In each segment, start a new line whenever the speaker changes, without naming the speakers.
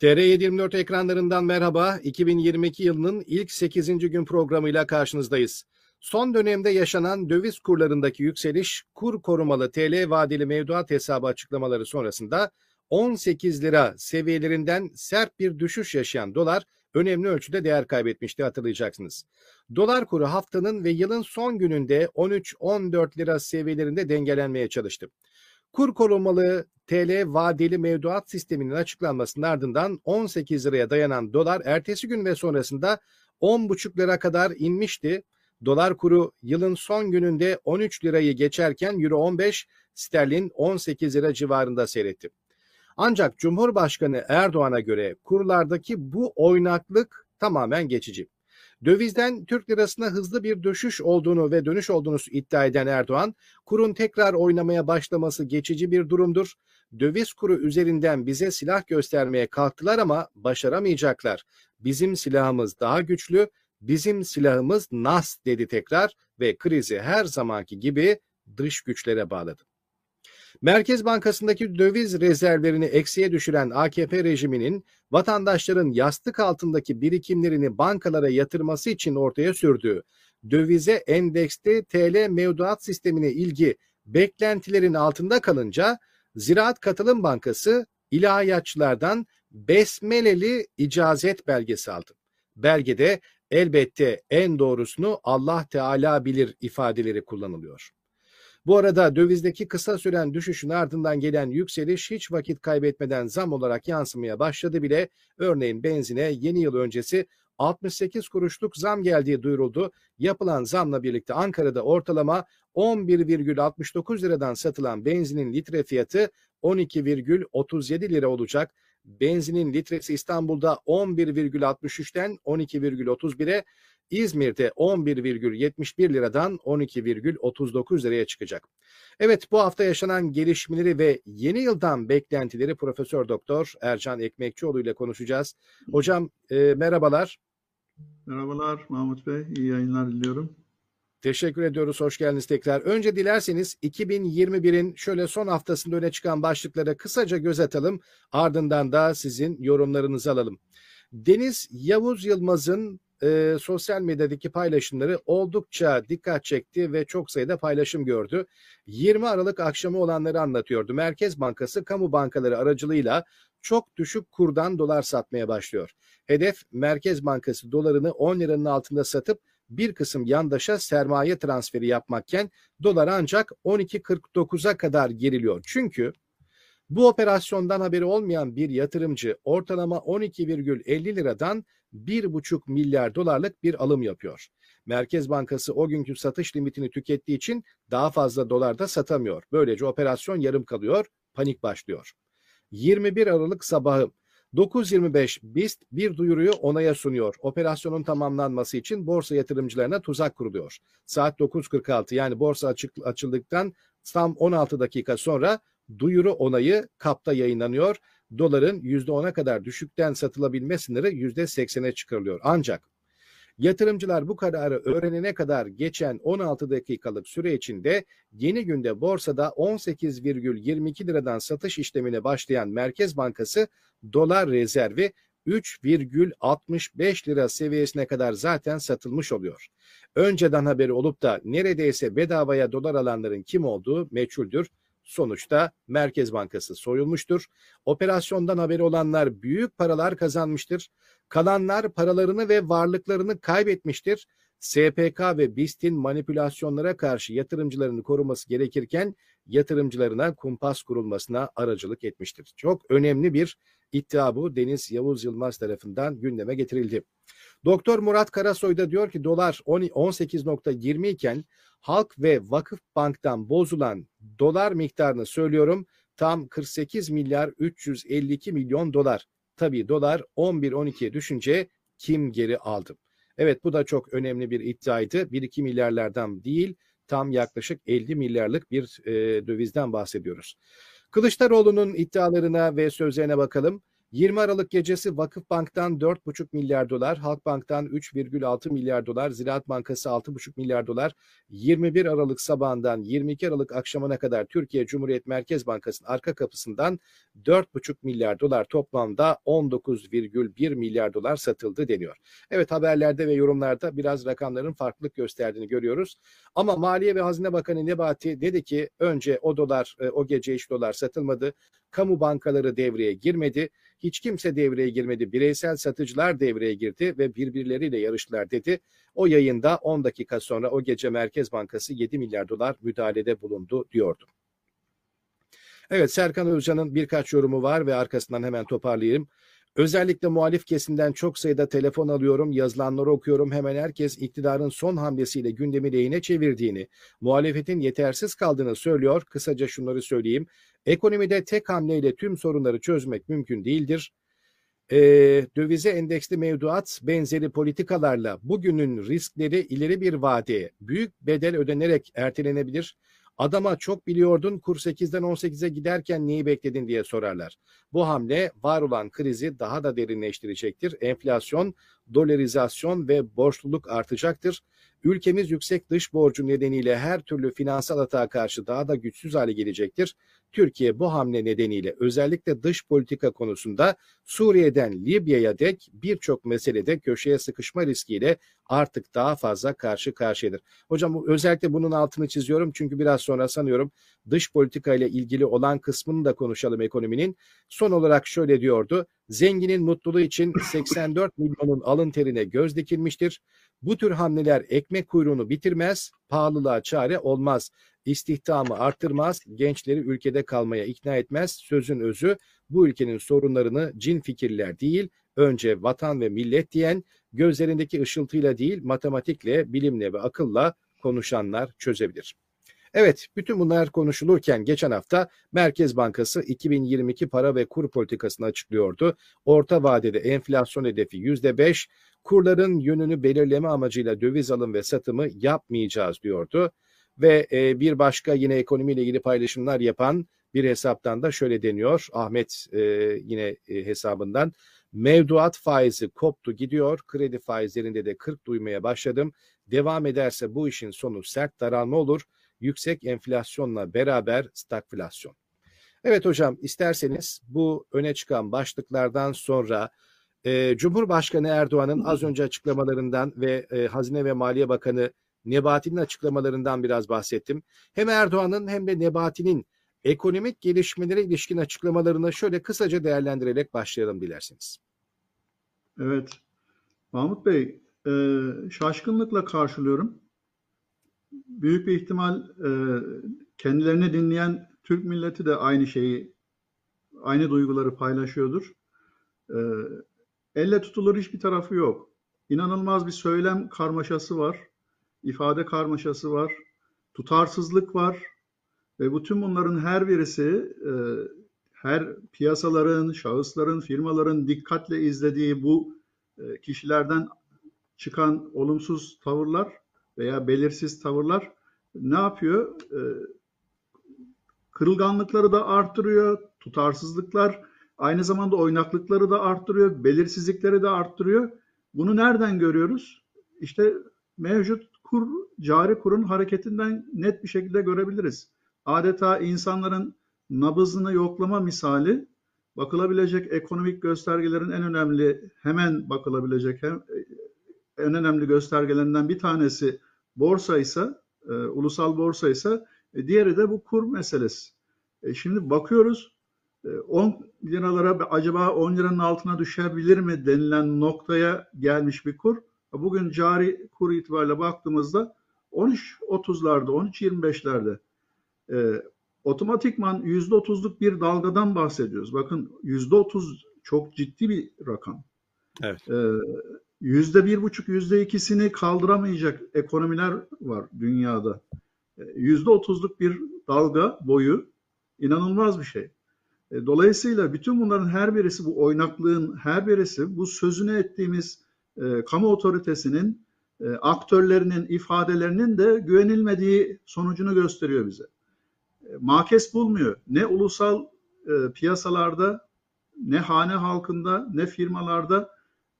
TR724 ekranlarından merhaba. 2022 yılının ilk 8. gün programıyla karşınızdayız. Son dönemde yaşanan döviz kurlarındaki yükseliş, kur korumalı TL vadeli mevduat hesabı açıklamaları sonrasında 18 lira seviyelerinden sert bir düşüş yaşayan dolar önemli ölçüde değer kaybetmişti hatırlayacaksınız. Dolar kuru haftanın ve yılın son gününde 13-14 lira seviyelerinde dengelenmeye çalıştı. Kur korumalı TL vadeli mevduat sisteminin açıklanmasının ardından 18 liraya dayanan dolar ertesi gün ve sonrasında 10,5 lira kadar inmişti. Dolar kuru yılın son gününde 13 lirayı geçerken Euro 15, sterlin 18 lira civarında seyretti. Ancak Cumhurbaşkanı Erdoğan'a göre kurlardaki bu oynaklık tamamen geçici. Dövizden Türk lirasına hızlı bir düşüş olduğunu ve dönüş olduğunu iddia eden Erdoğan, kurun tekrar oynamaya başlaması geçici bir durumdur. Döviz kuru üzerinden bize silah göstermeye kalktılar ama başaramayacaklar. Bizim silahımız daha güçlü, bizim silahımız NAS dedi tekrar ve krizi her zamanki gibi dış güçlere bağladı. Merkez Bankası'ndaki döviz rezervlerini eksiye düşüren AKP rejiminin vatandaşların yastık altındaki birikimlerini bankalara yatırması için ortaya sürdüğü dövize endeksli TL mevduat sistemine ilgi beklentilerin altında kalınca Ziraat Katılım Bankası ilahiyatçılardan besmeleli icazet belgesi aldı. Belgede elbette en doğrusunu Allah Teala bilir ifadeleri kullanılıyor. Bu arada dövizdeki kısa süren düşüşün ardından gelen yükseliş hiç vakit kaybetmeden zam olarak yansımaya başladı bile. Örneğin benzine yeni yıl öncesi 68 kuruşluk zam geldiği duyuruldu. Yapılan zamla birlikte Ankara'da ortalama 11,69 liradan satılan benzinin litre fiyatı 12,37 lira olacak. Benzinin litresi İstanbul'da 11,63'ten 12,31'e, İzmir'de 11,71 liradan 12,39 liraya çıkacak. Evet bu hafta yaşanan gelişmeleri ve yeni yıldan beklentileri Profesör Doktor Ercan Ekmekçioğlu ile konuşacağız. Hocam e, merhabalar.
Merhabalar Mahmut Bey. İyi yayınlar diliyorum.
Teşekkür ediyoruz. Hoş geldiniz tekrar. Önce dilerseniz 2021'in şöyle son haftasında öne çıkan başlıklara kısaca göz atalım. Ardından da sizin yorumlarınızı alalım. Deniz Yavuz Yılmaz'ın e, sosyal medyadaki paylaşımları oldukça dikkat çekti ve çok sayıda paylaşım gördü. 20 Aralık akşamı olanları anlatıyordu. Merkez Bankası kamu bankaları aracılığıyla çok düşük kurdan dolar satmaya başlıyor. Hedef Merkez Bankası dolarını 10 liranın altında satıp bir kısım yandaşa sermaye transferi yapmakken dolar ancak 12.49'a kadar geriliyor. Çünkü bu operasyondan haberi olmayan bir yatırımcı ortalama 12,50 liradan 1,5 milyar dolarlık bir alım yapıyor. Merkez Bankası o günkü satış limitini tükettiği için daha fazla dolarda satamıyor. Böylece operasyon yarım kalıyor, panik başlıyor. 21 Aralık sabahı 9.25 BIST bir duyuruyu onaya sunuyor. Operasyonun tamamlanması için borsa yatırımcılarına tuzak kuruluyor. Saat 9.46 yani borsa açık, açıldıktan tam 16 dakika sonra duyuru onayı kapta yayınlanıyor. Doların %10'a kadar düşükten satılabilme sınırı %80'e çıkarılıyor. Ancak Yatırımcılar bu kararı öğrenene kadar geçen 16 dakikalık süre içinde yeni günde borsada 18,22 liradan satış işlemine başlayan Merkez Bankası dolar rezervi 3,65 lira seviyesine kadar zaten satılmış oluyor. Önceden haberi olup da neredeyse bedavaya dolar alanların kim olduğu meçhuldür. Sonuçta Merkez Bankası soyulmuştur. Operasyondan haberi olanlar büyük paralar kazanmıştır. Kalanlar paralarını ve varlıklarını kaybetmiştir. SPK ve BIST'in manipülasyonlara karşı yatırımcılarını koruması gerekirken yatırımcılarına kumpas kurulmasına aracılık etmiştir. Çok önemli bir iddia bu Deniz Yavuz Yılmaz tarafından gündeme getirildi. Doktor Murat Karasoy da diyor ki dolar 18.20 iken Halk ve Vakıf Bank'tan bozulan dolar miktarını söylüyorum tam 48 milyar 352 milyon dolar. Tabii dolar 11-12'ye düşünce kim geri aldı? Evet bu da çok önemli bir iddiaydı. 1-2 milyarlardan değil tam yaklaşık 50 milyarlık bir e, dövizden bahsediyoruz. Kılıçdaroğlu'nun iddialarına ve sözlerine bakalım. 20 Aralık gecesi Vakıfbank'tan 4,5 milyar dolar, Halkbank'tan 3,6 milyar dolar, Ziraat Bankası 6,5 milyar dolar, 21 Aralık sabahından 22 Aralık akşamına kadar Türkiye Cumhuriyet Merkez Bankası'nın arka kapısından 4,5 milyar dolar toplamda 19,1 milyar dolar satıldı deniyor. Evet haberlerde ve yorumlarda biraz rakamların farklılık gösterdiğini görüyoruz. Ama Maliye ve Hazine Bakanı Nebati dedi ki önce o dolar, e, o gece hiç dolar satılmadı. Kamu bankaları devreye girmedi. Hiç kimse devreye girmedi. Bireysel satıcılar devreye girdi ve birbirleriyle yarıştılar dedi. O yayında 10 dakika sonra o gece Merkez Bankası 7 milyar dolar müdahalede bulundu diyordu. Evet Serkan Özcan'ın birkaç yorumu var ve arkasından hemen toparlayayım. Özellikle muhalif kesimden çok sayıda telefon alıyorum, yazılanları okuyorum. Hemen herkes iktidarın son hamlesiyle gündemi lehine çevirdiğini, muhalefetin yetersiz kaldığını söylüyor. Kısaca şunları söyleyeyim. Ekonomide tek hamleyle tüm sorunları çözmek mümkün değildir. E, dövize endeksli mevduat benzeri politikalarla bugünün riskleri ileri bir vadeye büyük bedel ödenerek ertelenebilir. Adama çok biliyordun kur 8'den 18'e giderken neyi bekledin diye sorarlar. Bu hamle var olan krizi daha da derinleştirecektir. Enflasyon, dolarizasyon ve borçluluk artacaktır. Ülkemiz yüksek dış borcu nedeniyle her türlü finansal atağa karşı daha da güçsüz hale gelecektir. Türkiye bu hamle nedeniyle özellikle dış politika konusunda Suriye'den Libya'ya dek birçok meselede köşeye sıkışma riskiyle artık daha fazla karşı karşıyadır. Hocam özellikle bunun altını çiziyorum çünkü biraz sonra sanıyorum dış politika ile ilgili olan kısmını da konuşalım ekonominin. Son olarak şöyle diyordu. Zenginin mutluluğu için 84 milyonun alın terine göz dikilmiştir. Bu tür hamleler ekmek kuyruğunu bitirmez, pahalılığa çare olmaz. İstihdamı artırmaz, gençleri ülkede kalmaya ikna etmez. Sözün özü bu ülkenin sorunlarını cin fikirler değil, önce vatan ve millet diyen, gözlerindeki ışıltıyla değil, matematikle, bilimle ve akılla konuşanlar çözebilir. Evet, bütün bunlar konuşulurken geçen hafta Merkez Bankası 2022 para ve kur politikasını açıklıyordu. Orta vadede enflasyon hedefi %5, kurların yönünü belirleme amacıyla döviz alım ve satımı yapmayacağız diyordu. Ve e, bir başka yine ekonomiyle ilgili paylaşımlar yapan bir hesaptan da şöyle deniyor. Ahmet e, yine e, hesabından mevduat faizi koptu gidiyor. Kredi faizlerinde de 40 duymaya başladım. Devam ederse bu işin sonu sert daralma olur. Yüksek enflasyonla beraber stagflasyon. Evet hocam isterseniz bu öne çıkan başlıklardan sonra e, Cumhurbaşkanı Erdoğan'ın az önce açıklamalarından ve e, Hazine ve Maliye Bakanı Nebati'nin açıklamalarından biraz bahsettim. Hem Erdoğan'ın hem de Nebati'nin ekonomik gelişmelere ilişkin açıklamalarını şöyle kısaca değerlendirerek başlayalım dilerseniz.
Evet. Mahmut Bey, e, şaşkınlıkla karşılıyorum. Büyük bir ihtimal e, kendilerini dinleyen Türk milleti de aynı şeyi, aynı duyguları paylaşıyordur. E, elle tutulur hiçbir tarafı yok. İnanılmaz bir söylem karmaşası var, ifade karmaşası var, tutarsızlık var ve bütün bunların her birisi e, her piyasaların, şahısların, firmaların dikkatle izlediği bu e, kişilerden çıkan olumsuz tavırlar veya belirsiz tavırlar ne yapıyor? E, kırılganlıkları da arttırıyor, tutarsızlıklar aynı zamanda oynaklıkları da arttırıyor, belirsizlikleri de arttırıyor. Bunu nereden görüyoruz? İşte mevcut kur, cari kurun hareketinden net bir şekilde görebiliriz. Adeta insanların nabızını yoklama misali bakılabilecek ekonomik göstergelerin en önemli hemen bakılabilecek hem, en önemli göstergelerinden bir tanesi borsa ise e, ulusal borsa ise e, diğeri de bu kur meselesi. E, şimdi bakıyoruz e, 10 liralara acaba 10 liranın altına düşebilir mi denilen noktaya gelmiş bir kur. Bugün cari kur itibariyle baktığımızda 13.30'larda 13.25'lerde e, otomatikman %30'luk bir dalgadan bahsediyoruz. Bakın %30 çok ciddi bir rakam.
Evet.
Ee, yüzde bir buçuk, yüzde ikisini kaldıramayacak ekonomiler var dünyada. Ee, yüzde otuzluk bir dalga boyu inanılmaz bir şey. Ee, dolayısıyla bütün bunların her birisi bu oynaklığın her birisi bu sözünü ettiğimiz e, kamu otoritesinin e, aktörlerinin ifadelerinin de güvenilmediği sonucunu gösteriyor bize. E, makes bulmuyor. Ne ulusal e, piyasalarda ne hane halkında ne firmalarda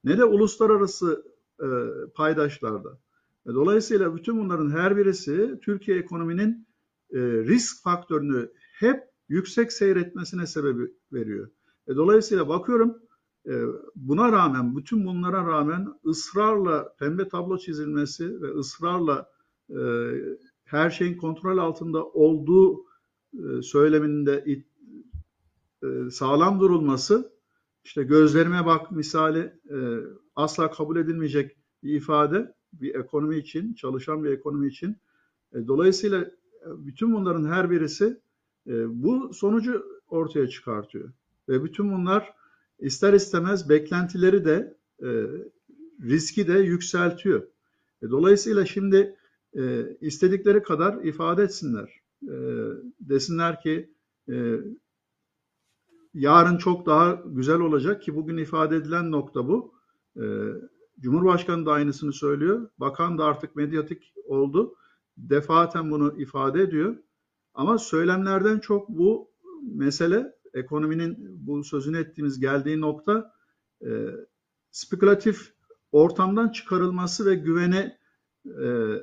ne de uluslararası e, paydaşlarda. E, Dolayısıyla bütün bunların her birisi Türkiye ekonominin e, risk faktörünü hep yüksek seyretmesine sebebi veriyor. E, Dolayısıyla bakıyorum buna rağmen, bütün bunlara rağmen ısrarla pembe tablo çizilmesi ve ısrarla e, her şeyin kontrol altında olduğu e, söyleminde e, sağlam durulması, işte gözlerime bak misali asla kabul edilmeyecek bir ifade bir ekonomi için, çalışan bir ekonomi için. Dolayısıyla bütün bunların her birisi bu sonucu ortaya çıkartıyor. Ve bütün bunlar ister istemez beklentileri de e, riski de yükseltiyor. E, Dolayısıyla şimdi e, istedikleri kadar ifade etsinler. E, desinler ki e, yarın çok daha güzel olacak ki bugün ifade edilen nokta bu. E, Cumhurbaşkanı da aynısını söylüyor. Bakan da artık medyatik oldu. Defaten bunu ifade ediyor. Ama söylemlerden çok bu mesele ekonominin bu sözünü ettiğimiz geldiği nokta e, spekülatif ortamdan çıkarılması ve güvene e,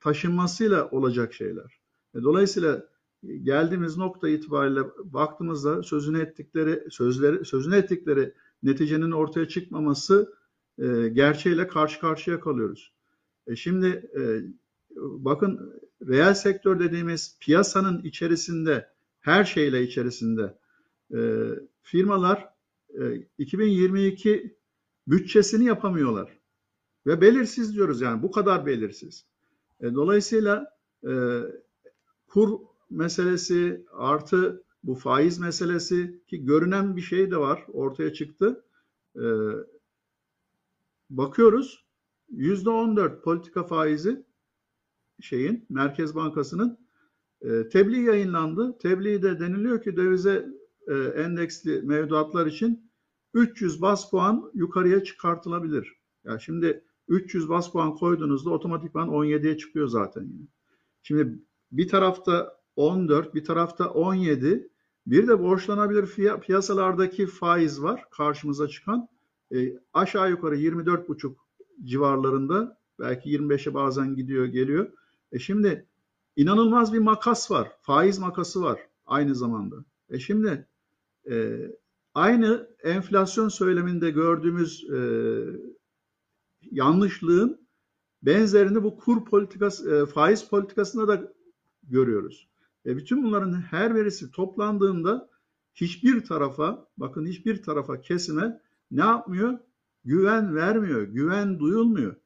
taşınmasıyla olacak şeyler. E, dolayısıyla geldiğimiz nokta itibariyle baktığımızda sözünü ettikleri sözleri sözünü ettikleri neticenin ortaya çıkmaması e, gerçeğiyle karşı karşıya kalıyoruz. E, şimdi e, bakın reel sektör dediğimiz piyasanın içerisinde her şeyle içerisinde e, firmalar e, 2022 bütçesini yapamıyorlar ve belirsiz diyoruz yani bu kadar belirsiz. E, dolayısıyla e, kur meselesi artı bu faiz meselesi ki görünen bir şey de var ortaya çıktı. E, bakıyoruz yüzde on dört politika faizi şeyin Merkez Bankası'nın e, tebliğ yayınlandı. Tebliğde deniliyor ki dövize e, endeksli mevduatlar için 300 bas puan yukarıya çıkartılabilir. Ya şimdi 300 bas puan koyduğunuzda otomatikman 17'ye çıkıyor zaten. Şimdi bir tarafta 14, bir tarafta 17, bir de borçlanabilir piyasalardaki faiz var karşımıza çıkan. E, aşağı yukarı 24,5 civarlarında belki 25'e bazen gidiyor geliyor. E şimdi inanılmaz bir makas var. Faiz makası var aynı zamanda. E şimdi e, aynı enflasyon söyleminde gördüğümüz e, yanlışlığın benzerini bu kur politikası, e, faiz politikasında da görüyoruz. E, bütün bunların her birisi toplandığında hiçbir tarafa, bakın hiçbir tarafa kesime ne yapmıyor? Güven vermiyor, güven duyulmuyor.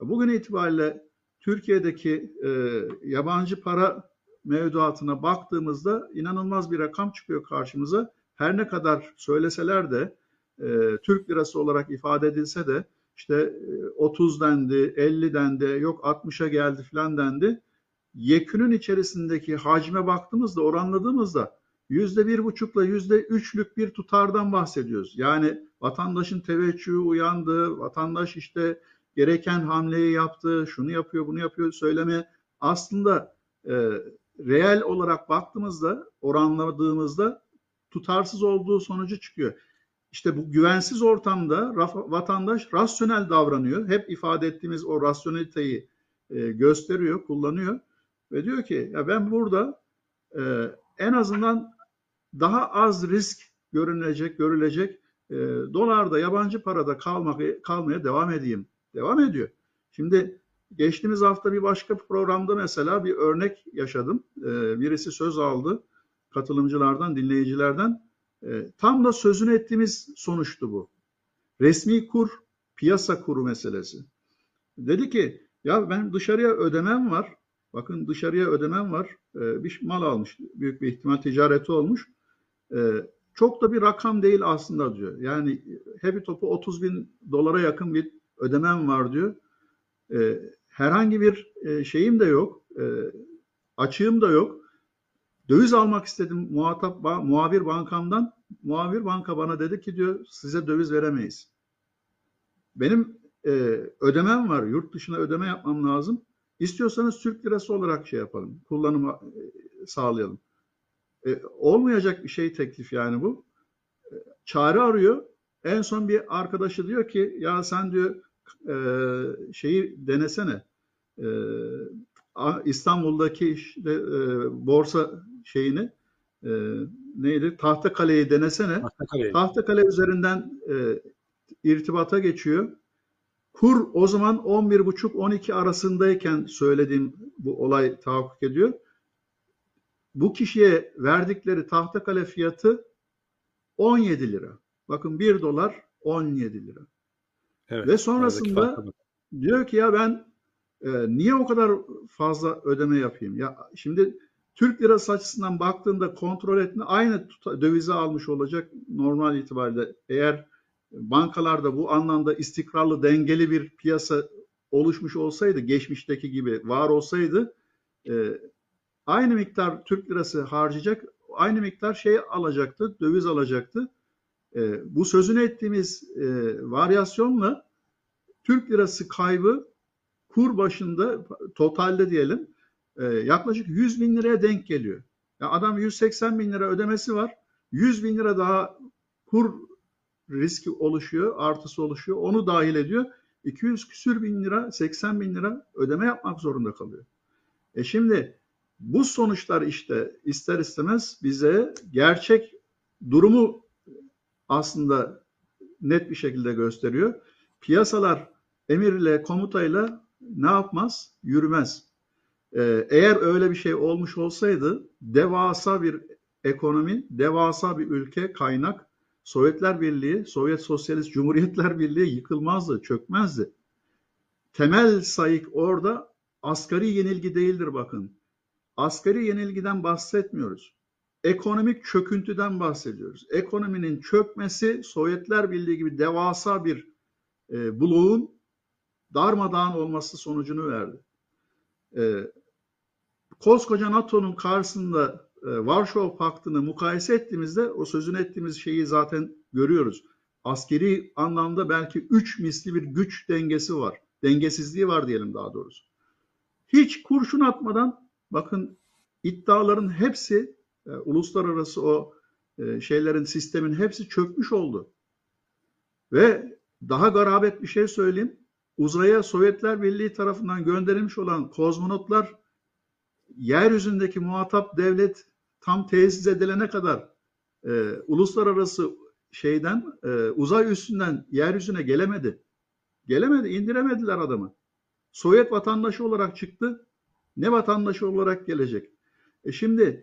Bugün itibariyle Türkiye'deki e, yabancı para mevduatına baktığımızda inanılmaz bir rakam çıkıyor karşımıza. Her ne kadar söyleseler de e, Türk lirası olarak ifade edilse de işte e, 30 dendi, 50 dendi, yok 60'a geldi filan dendi. Yekünün içerisindeki hacme baktığımızda, oranladığımızda yüzde bir buçukla yüzde üçlük bir tutardan bahsediyoruz. Yani vatandaşın teveccühü uyandı, vatandaş işte gereken hamleyi yaptı, şunu yapıyor, bunu yapıyor söyleme aslında e, reel olarak baktığımızda, oranladığımızda tutarsız olduğu sonucu çıkıyor. İşte bu güvensiz ortamda vatandaş rasyonel davranıyor. Hep ifade ettiğimiz o rasyoneliteyi e, gösteriyor, kullanıyor ve diyor ki ya ben burada e, en azından daha az risk görünecek, görülecek e, dolarda, yabancı parada kalmak, kalmaya devam edeyim. Devam ediyor. Şimdi geçtiğimiz hafta bir başka programda mesela bir örnek yaşadım. Birisi söz aldı katılımcılardan, dinleyicilerden. E, tam da sözünü ettiğimiz sonuçtu bu. Resmi kur, piyasa kuru meselesi. Dedi ki ya ben dışarıya ödemem var. Bakın dışarıya ödemem var. E, bir mal almış. Büyük bir ihtimal ticareti olmuş. E, çok da bir rakam değil aslında diyor. Yani heavy topu 30 bin dolara yakın bir ödemem var diyor. E, herhangi bir e, şeyim de yok. E, açığım da yok. Döviz almak istedim muhatap muhabir bankamdan. Muhabir banka bana dedi ki diyor size döviz veremeyiz. Benim e, ödemem var. Yurt dışına ödeme yapmam lazım. İstiyorsanız Türk lirası olarak şey yapalım. Kullanımı e, sağlayalım. E, olmayacak bir şey teklif yani bu. çare arıyor. En son bir arkadaşı diyor ki ya sen diyor e, şeyi denesene. E, İstanbul'daki işte, e, borsa şeyini e, neydi? Tahtakale'yi denesene. Tahtakale. Tahtakale üzerinden e, irtibata geçiyor. Kur o zaman 11.5-12 arasındayken söylediğim bu olay tahakkuk ediyor. Bu kişiye verdikleri tahtakale fiyatı 17 lira. Bakın 1 dolar 17 lira. Evet, Ve sonrasında diyor ki ya ben e, niye o kadar fazla ödeme yapayım? Ya şimdi Türk lirası açısından baktığında kontrol etme aynı dövize almış olacak normal itibariyle. Eğer bankalarda bu anlamda istikrarlı dengeli bir piyasa oluşmuş olsaydı geçmişteki gibi var olsaydı e, aynı miktar Türk lirası harcayacak aynı miktar şey alacaktı döviz alacaktı. E, bu sözünü ettiğimiz e, varyasyonla Türk lirası kaybı kur başında totalde diyelim e, yaklaşık 100 bin liraya denk geliyor. Ya adam 180 bin lira ödemesi var. 100 bin lira daha kur riski oluşuyor, artısı oluşuyor. Onu dahil ediyor. 200 küsür bin lira, 80 bin lira ödeme yapmak zorunda kalıyor. E şimdi bu sonuçlar işte ister istemez bize gerçek durumu aslında net bir şekilde gösteriyor. Piyasalar emirle, komutayla ne yapmaz? Yürümez. Ee, eğer öyle bir şey olmuş olsaydı devasa bir ekonomi, devasa bir ülke, kaynak, Sovyetler Birliği, Sovyet Sosyalist Cumhuriyetler Birliği yıkılmazdı, çökmezdi. Temel sayık orada asgari yenilgi değildir bakın. Asgari yenilgiden bahsetmiyoruz. Ekonomik çöküntüden bahsediyoruz. Ekonominin çökmesi Sovyetler Birliği gibi devasa bir e, bloğun darmadağın olması sonucunu verdi. E, koskoca NATO'nun karşısında e, Varşova Paktı'nı mukayese ettiğimizde o sözünü ettiğimiz şeyi zaten görüyoruz. Askeri anlamda belki üç misli bir güç dengesi var. Dengesizliği var diyelim daha doğrusu. Hiç kurşun atmadan bakın iddiaların hepsi e, uluslararası o e, şeylerin sistemin hepsi çökmüş oldu. Ve daha garabet bir şey söyleyeyim. Uzaya Sovyetler Birliği tarafından gönderilmiş olan kozmonotlar yeryüzündeki muhatap devlet tam tesis edilene kadar e, uluslararası şeyden e, uzay üstünden yeryüzüne gelemedi. Gelemedi, indiremediler adamı. Sovyet vatandaşı olarak çıktı. Ne vatandaşı olarak gelecek? E şimdi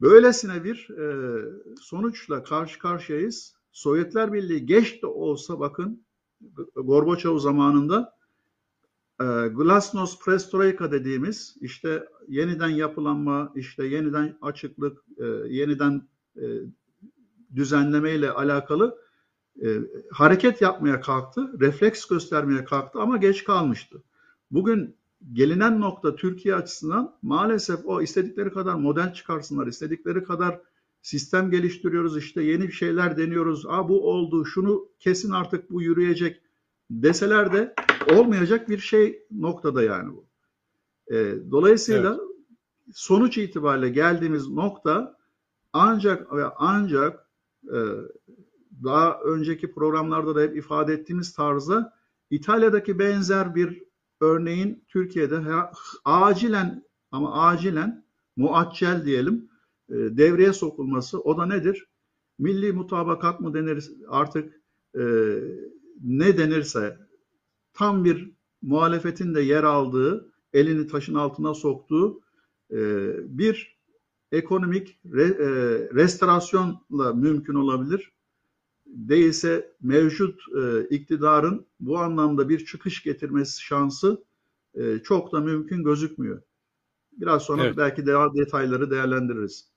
böylesine bir e, sonuçla karşı karşıyayız. Sovyetler Birliği geç de olsa bakın Gorbaçov zamanında e, Glasnost Perestroika dediğimiz işte yeniden yapılanma, işte yeniden açıklık, e, yeniden e, düzenleme ile alakalı e, hareket yapmaya kalktı, refleks göstermeye kalktı ama geç kalmıştı. Bugün gelinen nokta Türkiye açısından maalesef o istedikleri kadar model çıkarsınlar, istedikleri kadar sistem geliştiriyoruz, işte yeni bir şeyler deniyoruz, Aa, bu oldu, şunu kesin artık bu yürüyecek deseler de olmayacak bir şey noktada yani bu. E, dolayısıyla evet. sonuç itibariyle geldiğimiz nokta ancak ve ancak e, daha önceki programlarda da hep ifade ettiğimiz tarzda İtalya'daki benzer bir örneğin Türkiye'de acilen ama acilen muaccel diyelim devreye sokulması o da nedir? Milli mutabakat mı denir artık e, ne denirse tam bir muhalefetin de yer aldığı, elini taşın altına soktuğu e, bir ekonomik re, e, restorasyonla mümkün olabilir. Değilse mevcut e, iktidarın bu anlamda bir çıkış getirmesi şansı e, çok da mümkün gözükmüyor. Biraz sonra evet. belki daha detayları değerlendiririz.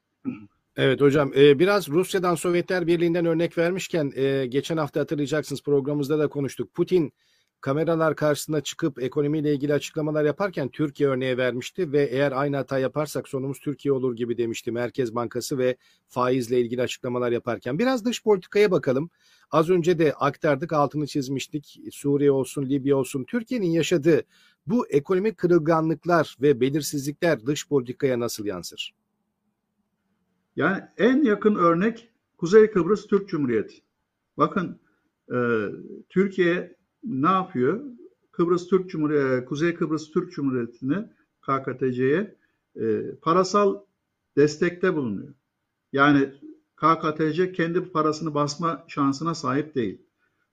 Evet hocam e, biraz Rusya'dan Sovyetler Birliği'nden örnek vermişken e, geçen hafta hatırlayacaksınız programımızda da konuştuk. Putin kameralar karşısında çıkıp ekonomiyle ilgili açıklamalar yaparken Türkiye örneğe vermişti ve eğer aynı hata yaparsak sonumuz Türkiye olur gibi demişti Merkez Bankası ve faizle ilgili açıklamalar yaparken. Biraz dış politikaya bakalım. Az önce de aktardık altını çizmiştik. Suriye olsun Libya olsun Türkiye'nin yaşadığı bu ekonomik kırılganlıklar ve belirsizlikler dış politikaya nasıl yansır?
Yani en yakın örnek Kuzey Kıbrıs Türk Cumhuriyeti. Bakın e, Türkiye ne yapıyor? Kıbrıs Türk Cumhuriyeti, Kuzey Kıbrıs Türk Cumhuriyeti'ne KKTC'ye e, parasal destekte bulunuyor. Yani KKTC kendi parasını basma şansına sahip değil.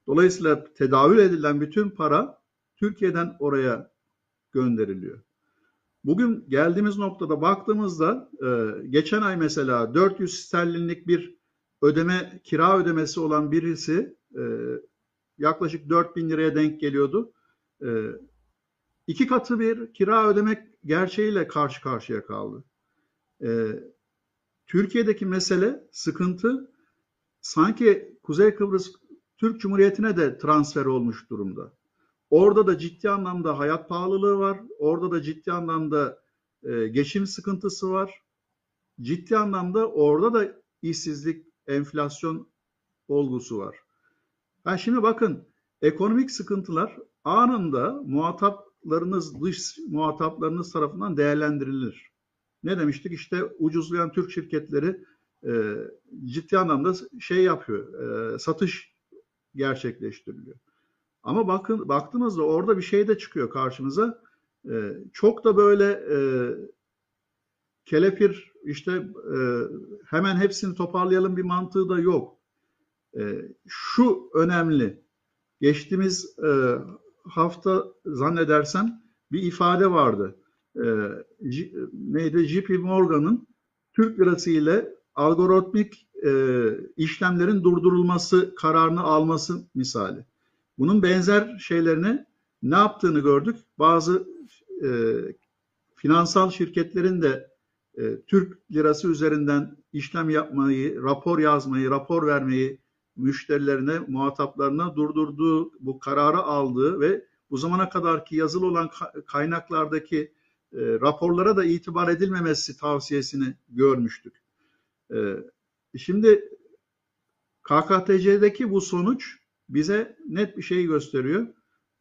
Dolayısıyla tedavül edilen bütün para Türkiye'den oraya gönderiliyor. Bugün geldiğimiz noktada baktığımızda e, geçen ay mesela 400 sterlinlik bir ödeme kira ödemesi olan birisi e, yaklaşık 4000 liraya denk geliyordu. E, iki katı bir kira ödemek gerçeğiyle karşı karşıya kaldı. E, Türkiye'deki mesele, sıkıntı sanki Kuzey Kıbrıs Türk Cumhuriyeti'ne de transfer olmuş durumda. Orada da ciddi anlamda hayat pahalılığı var. Orada da ciddi anlamda e, geçim sıkıntısı var. Ciddi anlamda orada da işsizlik, enflasyon olgusu var. Ha şimdi bakın ekonomik sıkıntılar anında muhataplarınız, dış muhataplarınız tarafından değerlendirilir. Ne demiştik? İşte ucuzlayan Türk şirketleri e, ciddi anlamda şey yapıyor, e, satış gerçekleştiriliyor. Ama bakın baktığınızda orada bir şey de çıkıyor karşımıza. E, çok da böyle e, kelepir işte e, hemen hepsini toparlayalım bir mantığı da yok. E, şu önemli. Geçtiğimiz e, hafta zannedersem bir ifade vardı. E, G, neydi? JP Morgan'ın Türk lirası ile algoritmik e, işlemlerin durdurulması kararını alması misali. Bunun benzer şeylerini ne yaptığını gördük. Bazı e, finansal şirketlerin de e, Türk lirası üzerinden işlem yapmayı, rapor yazmayı, rapor vermeyi müşterilerine, muhataplarına durdurduğu, bu kararı aldığı ve bu zamana kadarki yazılı olan kaynaklardaki e, raporlara da itibar edilmemesi tavsiyesini görmüştük. E, şimdi KKTC'deki bu sonuç bize net bir şey gösteriyor.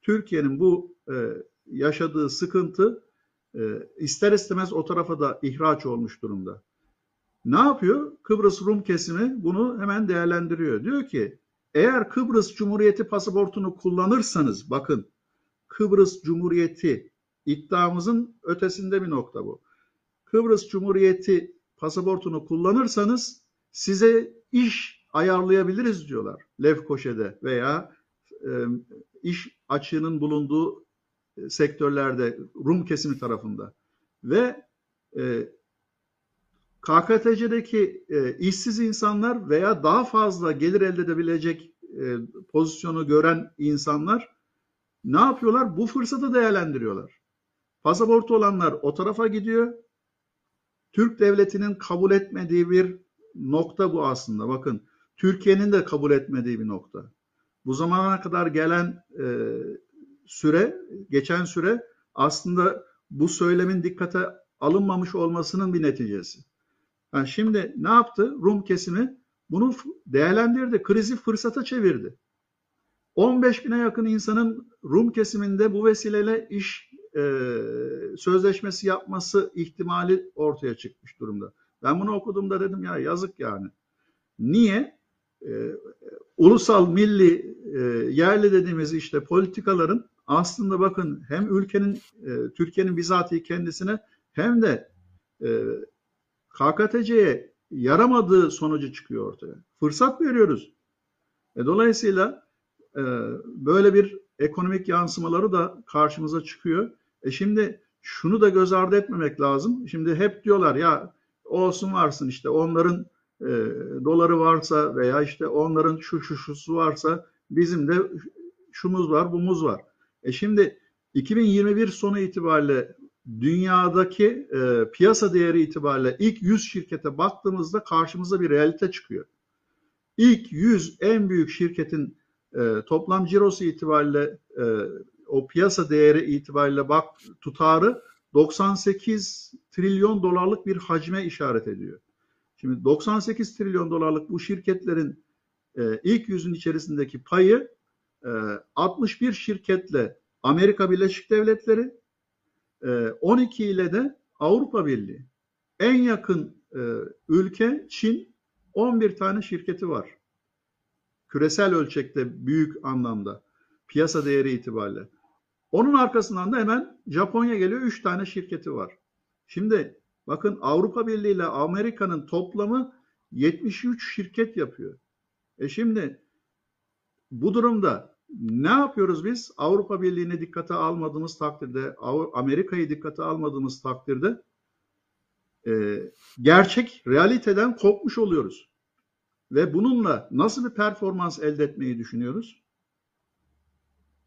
Türkiye'nin bu e, yaşadığı sıkıntı e, ister istemez o tarafa da ihraç olmuş durumda. Ne yapıyor? Kıbrıs Rum kesimi bunu hemen değerlendiriyor. Diyor ki eğer Kıbrıs Cumhuriyeti pasaportunu kullanırsanız bakın Kıbrıs Cumhuriyeti iddiamızın ötesinde bir nokta bu. Kıbrıs Cumhuriyeti pasaportunu kullanırsanız size iş ayarlayabiliriz diyorlar Lefkoşe'de veya e, iş açığının bulunduğu e, sektörlerde Rum kesimi tarafında ve e, KKTC'deki e, işsiz insanlar veya daha fazla gelir elde edebilecek e, pozisyonu gören insanlar ne yapıyorlar? Bu fırsatı değerlendiriyorlar. Pasaportu olanlar o tarafa gidiyor. Türk devletinin kabul etmediği bir nokta bu aslında. Bakın Türkiye'nin de kabul etmediği bir nokta. Bu zamana kadar gelen e, süre, geçen süre aslında bu söylemin dikkate alınmamış olmasının bir neticesi. Yani şimdi ne yaptı? Rum kesimi bunu değerlendirdi, krizi fırsata çevirdi. 15 bine yakın insanın Rum kesiminde bu vesileyle iş e, sözleşmesi yapması ihtimali ortaya çıkmış durumda. Ben bunu okuduğumda dedim ya yazık yani. Niye? Ee, ulusal, milli, e, yerli dediğimiz işte politikaların aslında bakın hem ülkenin, e, Türkiye'nin bizatihi kendisine hem de e, KKTC'ye yaramadığı sonucu çıkıyor ortaya. Fırsat veriyoruz. Dolayısıyla böyle bir ekonomik yansımaları da karşımıza çıkıyor. E şimdi şunu da göz ardı etmemek lazım. Şimdi hep diyorlar ya olsun varsın işte onların e, doları varsa veya işte onların şu şu şusu varsa bizim de şumuz var bumuz var. E şimdi 2021 sonu itibariyle dünyadaki e, piyasa değeri itibariyle ilk 100 şirkete baktığımızda karşımıza bir realite çıkıyor. İlk 100 en büyük şirketin e, toplam cirosu itibariyle e, o piyasa değeri itibariyle bak tutarı 98 trilyon dolarlık bir hacme işaret ediyor. Şimdi 98 trilyon dolarlık bu şirketlerin e, ilk yüzün içerisindeki payı e, 61 şirketle Amerika Birleşik Devletleri, e, 12 ile de Avrupa Birliği. En yakın e, ülke Çin, 11 tane şirketi var. Küresel ölçekte büyük anlamda piyasa değeri itibariyle. Onun arkasından da hemen Japonya geliyor. 3 tane şirketi var. Şimdi bakın Avrupa Birliği ile Amerika'nın toplamı 73 şirket yapıyor. E şimdi bu durumda ne yapıyoruz biz? Avrupa Birliği'ni dikkate almadığımız takdirde, Amerika'yı dikkate almadığımız takdirde e, gerçek realiteden kopmuş oluyoruz. Ve bununla nasıl bir performans elde etmeyi düşünüyoruz?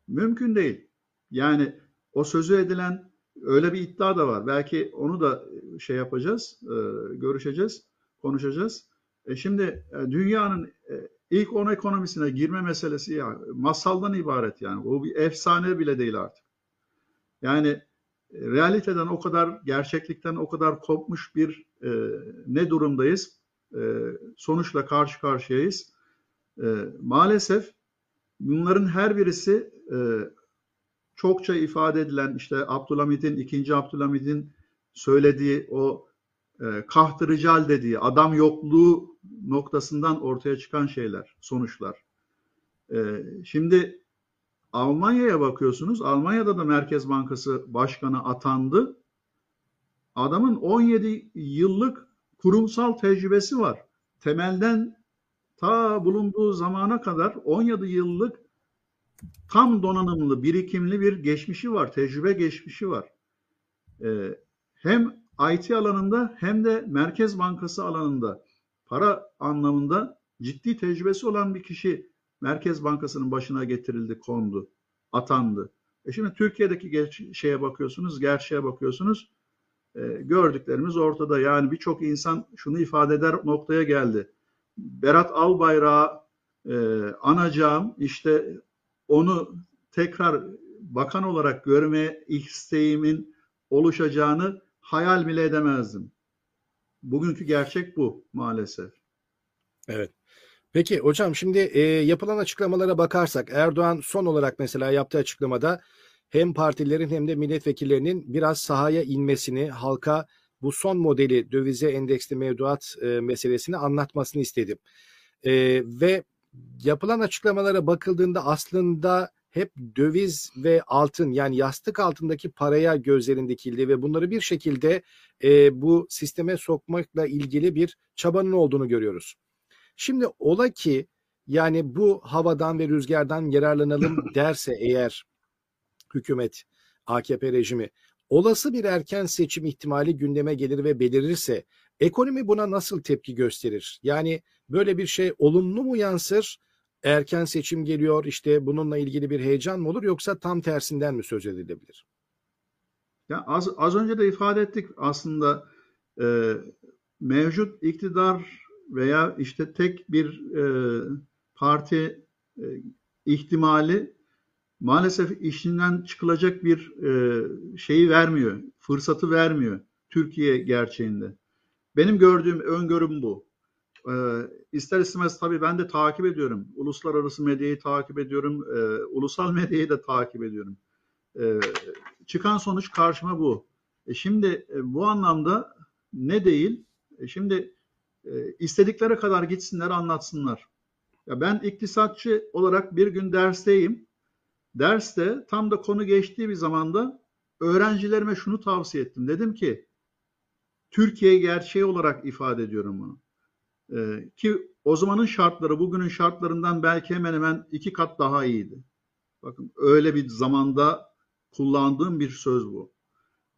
Mümkün değil. Yani o sözü edilen öyle bir iddia da var. Belki onu da şey yapacağız, e, görüşeceğiz, konuşacağız. E şimdi e, dünyanın e, ilk 10 ekonomisine girme meselesi ya masaldan ibaret yani. O bir efsane bile değil artık. Yani e, realiteden o kadar, gerçeklikten o kadar kopmuş bir e, ne durumdayız? E, sonuçla karşı karşıyayız. E, maalesef bunların her birisi e, çokça ifade edilen işte Abdülhamid'in, ikinci Abdülhamid'in söylediği o e, kahtırıcal dediği adam yokluğu noktasından ortaya çıkan şeyler, sonuçlar. E, şimdi Almanya'ya bakıyorsunuz. Almanya'da da Merkez Bankası Başkanı atandı. Adamın 17 yıllık kurumsal tecrübesi var. Temelden ta bulunduğu zamana kadar 17 yıllık tam donanımlı, birikimli bir geçmişi var, tecrübe geçmişi var. Ee, hem IT alanında hem de Merkez Bankası alanında para anlamında ciddi tecrübesi olan bir kişi Merkez Bankası'nın başına getirildi, kondu, atandı. E şimdi Türkiye'deki şeye bakıyorsunuz, gerçeğe bakıyorsunuz. E, gördüklerimiz ortada. Yani birçok insan şunu ifade eder noktaya geldi. Berat Albayrak'ı e, anacağım, işte onu tekrar bakan olarak görme isteğimin oluşacağını hayal bile edemezdim. Bugünkü gerçek bu maalesef.
Evet. Peki hocam şimdi e, yapılan açıklamalara bakarsak Erdoğan son olarak mesela yaptığı açıklamada hem partilerin hem de milletvekillerinin biraz sahaya inmesini, halka bu son modeli dövize endeksli mevduat e, meselesini anlatmasını istedim. E, ve yapılan açıklamalara bakıldığında aslında hep döviz ve altın yani yastık altındaki paraya gözlerin dikildi ve bunları bir şekilde e, bu sisteme sokmakla ilgili bir çabanın olduğunu görüyoruz. Şimdi ola ki yani bu havadan ve rüzgardan yararlanalım derse eğer hükümet, AKP rejimi olası bir erken seçim ihtimali gündeme gelir ve belirirse ekonomi buna nasıl tepki gösterir? Yani böyle bir şey olumlu mu yansır? Erken seçim geliyor işte bununla ilgili bir heyecan mı olur yoksa tam tersinden mi söz edilebilir?
Ya az, az önce de ifade ettik aslında e, mevcut iktidar veya işte tek bir e, parti e, ihtimali maalesef işinden çıkılacak bir e, şeyi vermiyor, fırsatı vermiyor Türkiye gerçeğinde. Benim gördüğüm öngörüm bu. E, ister istemez tabii ben de takip ediyorum. Uluslararası medyayı takip ediyorum, e, ulusal medyayı da takip ediyorum. E, çıkan sonuç karşıma bu. E, şimdi e, bu anlamda ne değil? E, şimdi e, istedikleri kadar gitsinler anlatsınlar. Ya ben iktisatçı olarak bir gün dersteyim. Derste tam da konu geçtiği bir zamanda öğrencilerime şunu tavsiye ettim. Dedim ki Türkiye gerçeği olarak ifade ediyorum bunu. Ee, ki o zamanın şartları bugünün şartlarından belki hemen hemen iki kat daha iyiydi. Bakın öyle bir zamanda kullandığım bir söz bu.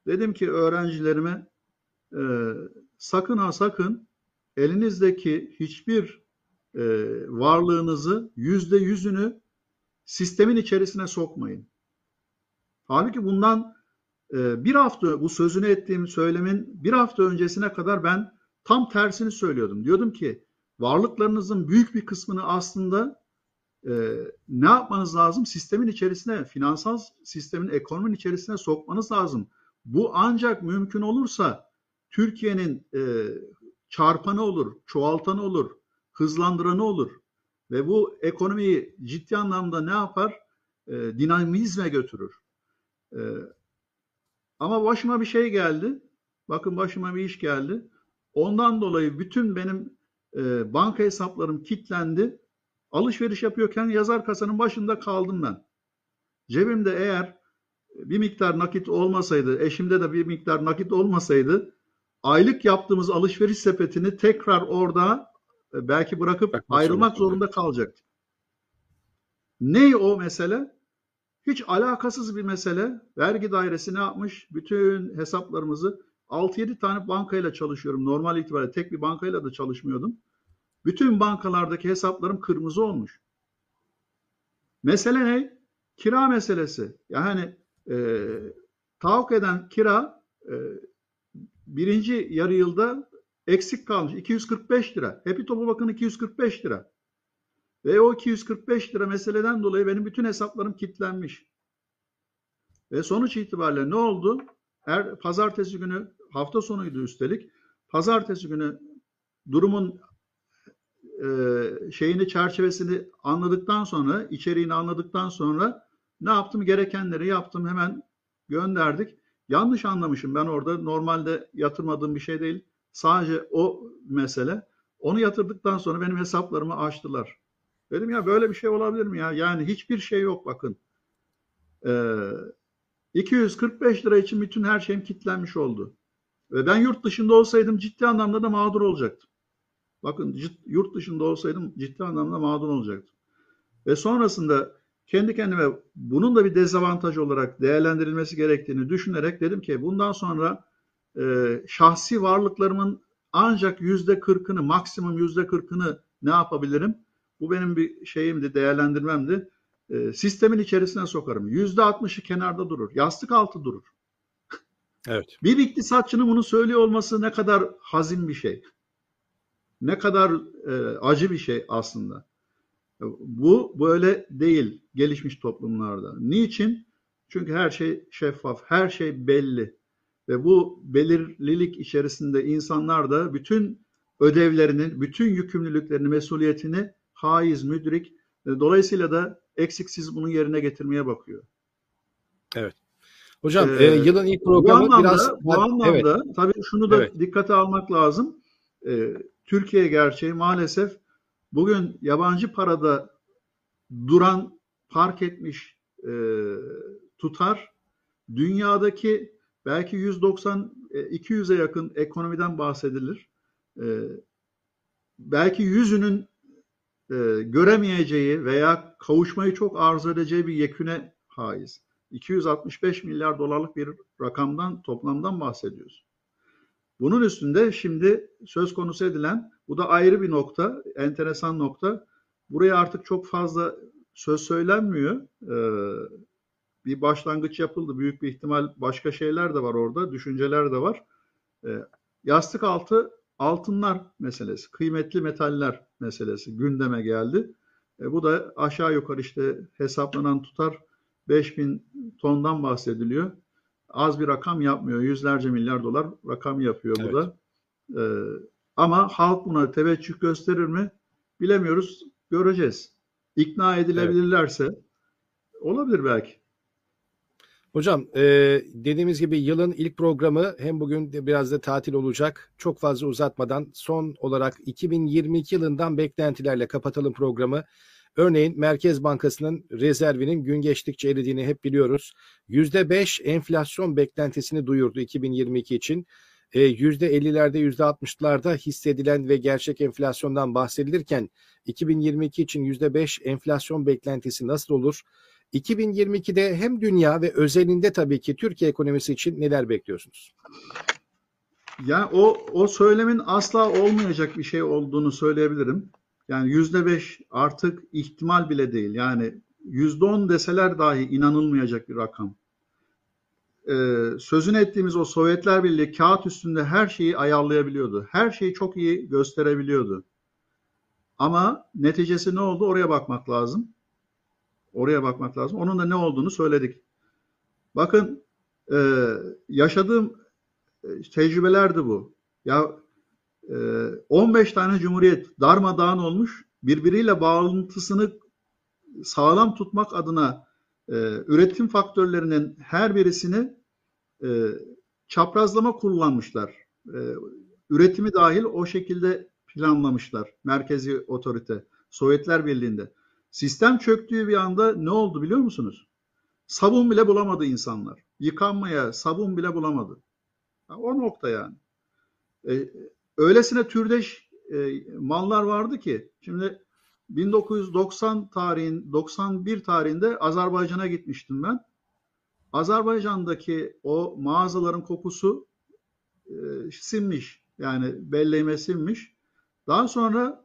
Dedim ki öğrencilerime e, sakın ha sakın elinizdeki hiçbir e, varlığınızı yüzde yüzünü sistemin içerisine sokmayın. Halbuki bundan bir hafta bu sözünü ettiğim söylemin bir hafta öncesine kadar ben tam tersini söylüyordum. Diyordum ki varlıklarınızın büyük bir kısmını aslında e, ne yapmanız lazım? Sistemin içerisine, finansal sistemin, ekonominin içerisine sokmanız lazım. Bu ancak mümkün olursa Türkiye'nin e, çarpanı olur, çoğaltanı olur, hızlandıranı olur. Ve bu ekonomiyi ciddi anlamda ne yapar? E, dinamizme götürür. E, ama başıma bir şey geldi. Bakın başıma bir iş geldi. Ondan dolayı bütün benim e, banka hesaplarım kilitlendi. Alışveriş yapıyorken yazar kasanın başında kaldım ben. Cebimde eğer bir miktar nakit olmasaydı, eşimde de bir miktar nakit olmasaydı aylık yaptığımız alışveriş sepetini tekrar orada e, belki bırakıp
Bırakmak
ayrılmak
zorunda
kalacaktık. Ne o mesele? Hiç alakasız bir mesele. Vergi dairesi ne yapmış? Bütün hesaplarımızı 6-7 tane bankayla çalışıyorum. Normal itibariyle tek bir bankayla da çalışmıyordum. Bütün bankalardaki hesaplarım kırmızı olmuş. Mesele ne? Kira meselesi. Yani e, tahakkuk eden kira e, birinci yarı yılda eksik kalmış. 245 lira. Hepi topu bakın 245 lira. Ve o 245 lira meseleden dolayı benim bütün hesaplarım kilitlenmiş. Ve sonuç itibariyle ne oldu? Her pazartesi günü hafta sonuydu üstelik. Pazartesi günü durumun e, şeyini çerçevesini anladıktan sonra, içeriğini anladıktan sonra ne yaptım? Gerekenleri yaptım. Hemen gönderdik. Yanlış anlamışım ben orada. Normalde yatırmadığım bir şey değil. Sadece o mesele. Onu yatırdıktan sonra benim hesaplarımı açtılar. Dedim ya böyle bir şey olabilir mi ya? Yani hiçbir şey yok bakın. Ee, 245 lira için bütün her şeyim kilitlenmiş oldu. Ve ben yurt dışında olsaydım ciddi anlamda da mağdur olacaktım. Bakın cid- yurt dışında olsaydım ciddi anlamda mağdur olacaktım. Ve sonrasında kendi kendime bunun da bir dezavantaj olarak değerlendirilmesi gerektiğini düşünerek dedim ki bundan sonra e, şahsi varlıklarımın ancak yüzde kırkını maksimum yüzde kırkını ne yapabilirim? Bu benim bir şeyimdi, değerlendirmemdi. E, sistemin içerisine sokarım. Yüzde altmışı kenarda durur. Yastık altı durur.
Evet.
Bir iktisatçının bunu söylüyor olması ne kadar hazin bir şey. Ne kadar e, acı bir şey aslında. Bu böyle değil gelişmiş toplumlarda. Niçin? Çünkü her şey şeffaf, her şey belli. Ve bu belirlilik içerisinde insanlar da bütün ödevlerini, bütün yükümlülüklerini, mesuliyetini haiz, müdrik, e, dolayısıyla da eksiksiz bunun yerine getirmeye bakıyor.
Hocam
Ee,
e, yılın ilk
Bu
programı
anlamda,
biraz
bu anlamda tabii şunu da
Evet.
dikkate almak lazım. Ee, Türkiye gerçeği maalesef bugün yabancı parada duran, park etmiş e, tutar dünyadaki belki 190 e, 200'e yakın ekonomiden bahsedilir. E, belki yüzünün e, göremeyeceği veya kavuşmayı çok arzu edeceği bir yeküne haiz. 265 milyar dolarlık bir rakamdan, toplamdan bahsediyoruz. Bunun üstünde şimdi söz konusu edilen, bu da ayrı bir nokta, enteresan nokta. Buraya artık çok fazla söz söylenmiyor. Ee, bir başlangıç yapıldı. Büyük bir ihtimal başka şeyler de var orada, düşünceler de var. Ee, yastık altı altınlar meselesi, kıymetli metaller meselesi gündeme geldi. E, bu da aşağı yukarı işte hesaplanan tutar 5000 tondan bahsediliyor. Az bir rakam yapmıyor. Yüzlerce milyar dolar rakam yapıyor bu
Evet.
da. Ee, ama halk buna teveccüh gösterir mi? Bilemiyoruz. Göreceğiz. İkna edilebilirlerse olabilir belki.
Hocam e, dediğimiz gibi yılın ilk programı hem bugün de biraz da tatil olacak. Çok fazla uzatmadan son olarak 2022 yılından beklentilerle kapatalım programı. Örneğin Merkez Bankası'nın rezervinin gün geçtikçe eridiğini hep biliyoruz. %5 enflasyon beklentisini duyurdu 2022 için. E, %50'lerde %60'larda hissedilen ve gerçek enflasyondan bahsedilirken 2022 için %5 enflasyon beklentisi nasıl olur? 2022'de hem dünya ve özelinde tabii ki Türkiye ekonomisi için neler bekliyorsunuz?
Yani o o söylemin asla olmayacak bir şey olduğunu söyleyebilirim. Yani yüzde beş artık ihtimal bile değil. Yani yüzde on deseler dahi inanılmayacak bir rakam. Ee, sözünü ettiğimiz o Sovyetler Birliği kağıt üstünde her şeyi ayarlayabiliyordu. Her şeyi çok iyi gösterebiliyordu. Ama neticesi ne oldu? Oraya bakmak lazım. Oraya bakmak lazım. Onun da ne olduğunu söyledik. Bakın e, yaşadığım e, tecrübelerdi bu. Ya e, 15 tane cumhuriyet darmadağın olmuş, birbiriyle bağlantısını sağlam tutmak adına e, üretim faktörlerinin her birisini e, çaprazlama kullanmışlar. E, üretimi dahil o şekilde planlamışlar. Merkezi otorite. Sovyetler Birliği'nde. Sistem çöktüğü bir anda ne oldu biliyor musunuz? Sabun bile bulamadı insanlar. Yıkanmaya sabun bile bulamadı. O nokta yani. Ee, öylesine türdeş e, mallar vardı ki şimdi 1990 tarihin 91 tarihinde Azerbaycan'a gitmiştim ben. Azerbaycan'daki o mağazaların kokusu e, sinmiş. Yani belleğime sinmiş. Daha sonra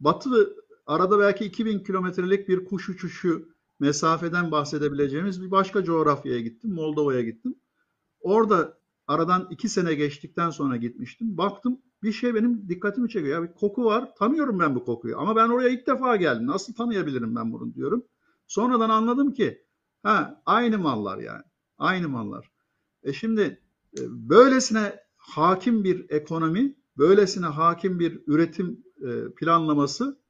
batı arada belki 2000 kilometrelik bir kuş uçuşu mesafeden bahsedebileceğimiz bir başka coğrafyaya gittim. Moldova'ya gittim. Orada aradan iki sene geçtikten sonra gitmiştim. Baktım bir şey benim dikkatimi çekiyor. Ya bir koku var. Tanıyorum ben bu kokuyu. Ama ben oraya ilk defa geldim. Nasıl tanıyabilirim ben bunu diyorum. Sonradan anladım ki ha aynı mallar yani. Aynı mallar. E şimdi e, böylesine hakim bir ekonomi, böylesine hakim bir üretim e, planlaması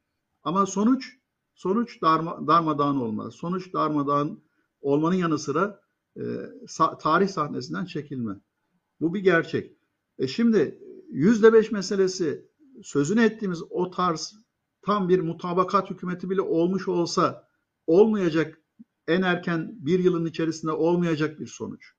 ama sonuç sonuç darma, darmadağın olmaz. Sonuç darmadağın olmanın yanı sıra e, sa, tarih sahnesinden çekilme. Bu bir gerçek. E şimdi yüzde beş meselesi sözünü ettiğimiz o tarz tam bir mutabakat hükümeti bile olmuş olsa olmayacak en erken bir yılın içerisinde olmayacak bir sonuç.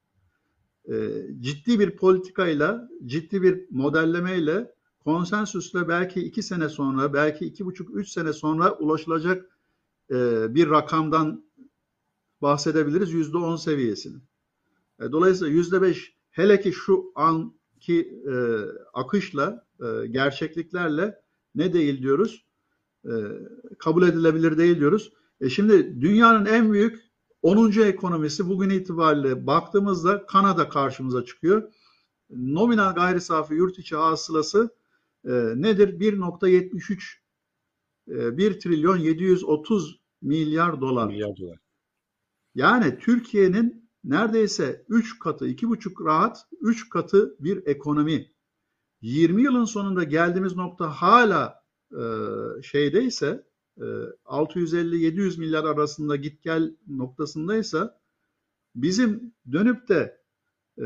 E, ciddi bir politikayla, ciddi bir modellemeyle, konsensüsle belki iki sene sonra, belki iki buçuk, üç sene sonra ulaşılacak e, bir rakamdan bahsedebiliriz yüzde on seviyesini. E, dolayısıyla yüzde beş hele ki şu anki e, akışla, e, gerçekliklerle ne değil diyoruz? E, kabul edilebilir değil diyoruz. E şimdi dünyanın en büyük 10. ekonomisi bugün itibariyle baktığımızda Kanada karşımıza çıkıyor. Nominal gayri safi yurt içi hasılası nedir? 1.73 e, 1 trilyon 730 milyar dolar.
Milyar dolar.
Yani Türkiye'nin neredeyse 3 katı, 2,5 rahat 3 katı bir ekonomi. 20 yılın sonunda geldiğimiz nokta hala e, şeydeyse 650-700 milyar arasında git gel noktasındaysa bizim dönüp de e,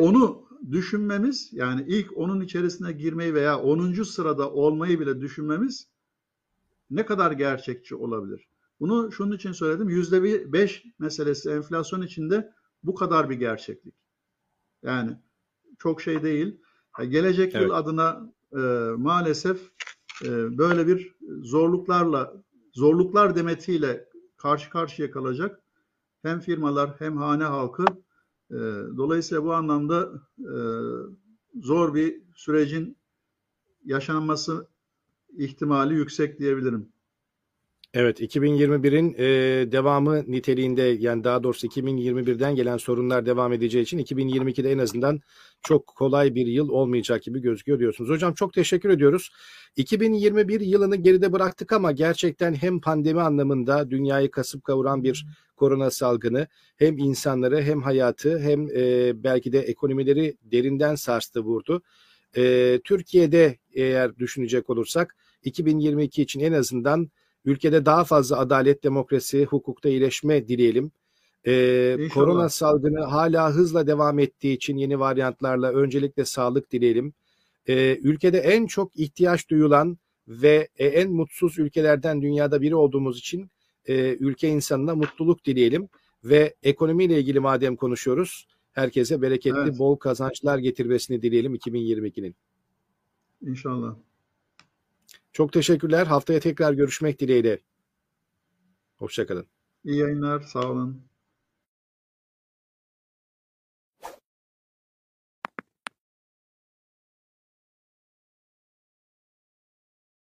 onu düşünmemiz yani ilk onun içerisine girmeyi veya 10. sırada olmayı bile düşünmemiz ne kadar gerçekçi olabilir? Bunu şunun için söyledim. %5 meselesi enflasyon içinde bu kadar bir gerçeklik. Yani çok şey değil. Gelecek
evet.
yıl adına e, maalesef e, böyle bir zorluklarla, zorluklar demetiyle karşı karşıya kalacak hem firmalar hem hane halkı. E, dolayısıyla bu anlamda e, zor bir sürecin yaşanması ihtimali yüksek diyebilirim.
Evet 2021'in e, devamı niteliğinde yani daha doğrusu 2021'den gelen sorunlar devam edeceği için 2022'de en azından çok kolay bir yıl olmayacak gibi gözüküyor diyorsunuz. Hocam çok teşekkür ediyoruz. 2021 yılını geride bıraktık ama gerçekten hem pandemi anlamında dünyayı kasıp kavuran bir korona salgını hem insanları hem hayatı hem e, belki de ekonomileri derinden sarstı vurdu. E, Türkiye'de eğer düşünecek olursak 2022 için en azından Ülkede daha fazla adalet, demokrasi, hukukta iyileşme dileyelim. Ee, korona salgını hala hızla devam ettiği için yeni varyantlarla öncelikle sağlık dileyelim. Ee, ülkede en çok ihtiyaç duyulan ve en mutsuz ülkelerden dünyada biri olduğumuz için e, ülke insanına mutluluk dileyelim. Ve ekonomiyle ilgili madem konuşuyoruz, herkese bereketli, evet. bol kazançlar getirmesini dileyelim 2022'nin.
İnşallah.
Çok teşekkürler. Haftaya tekrar görüşmek dileğiyle. Hoşçakalın.
İyi yayınlar. Sağ olun.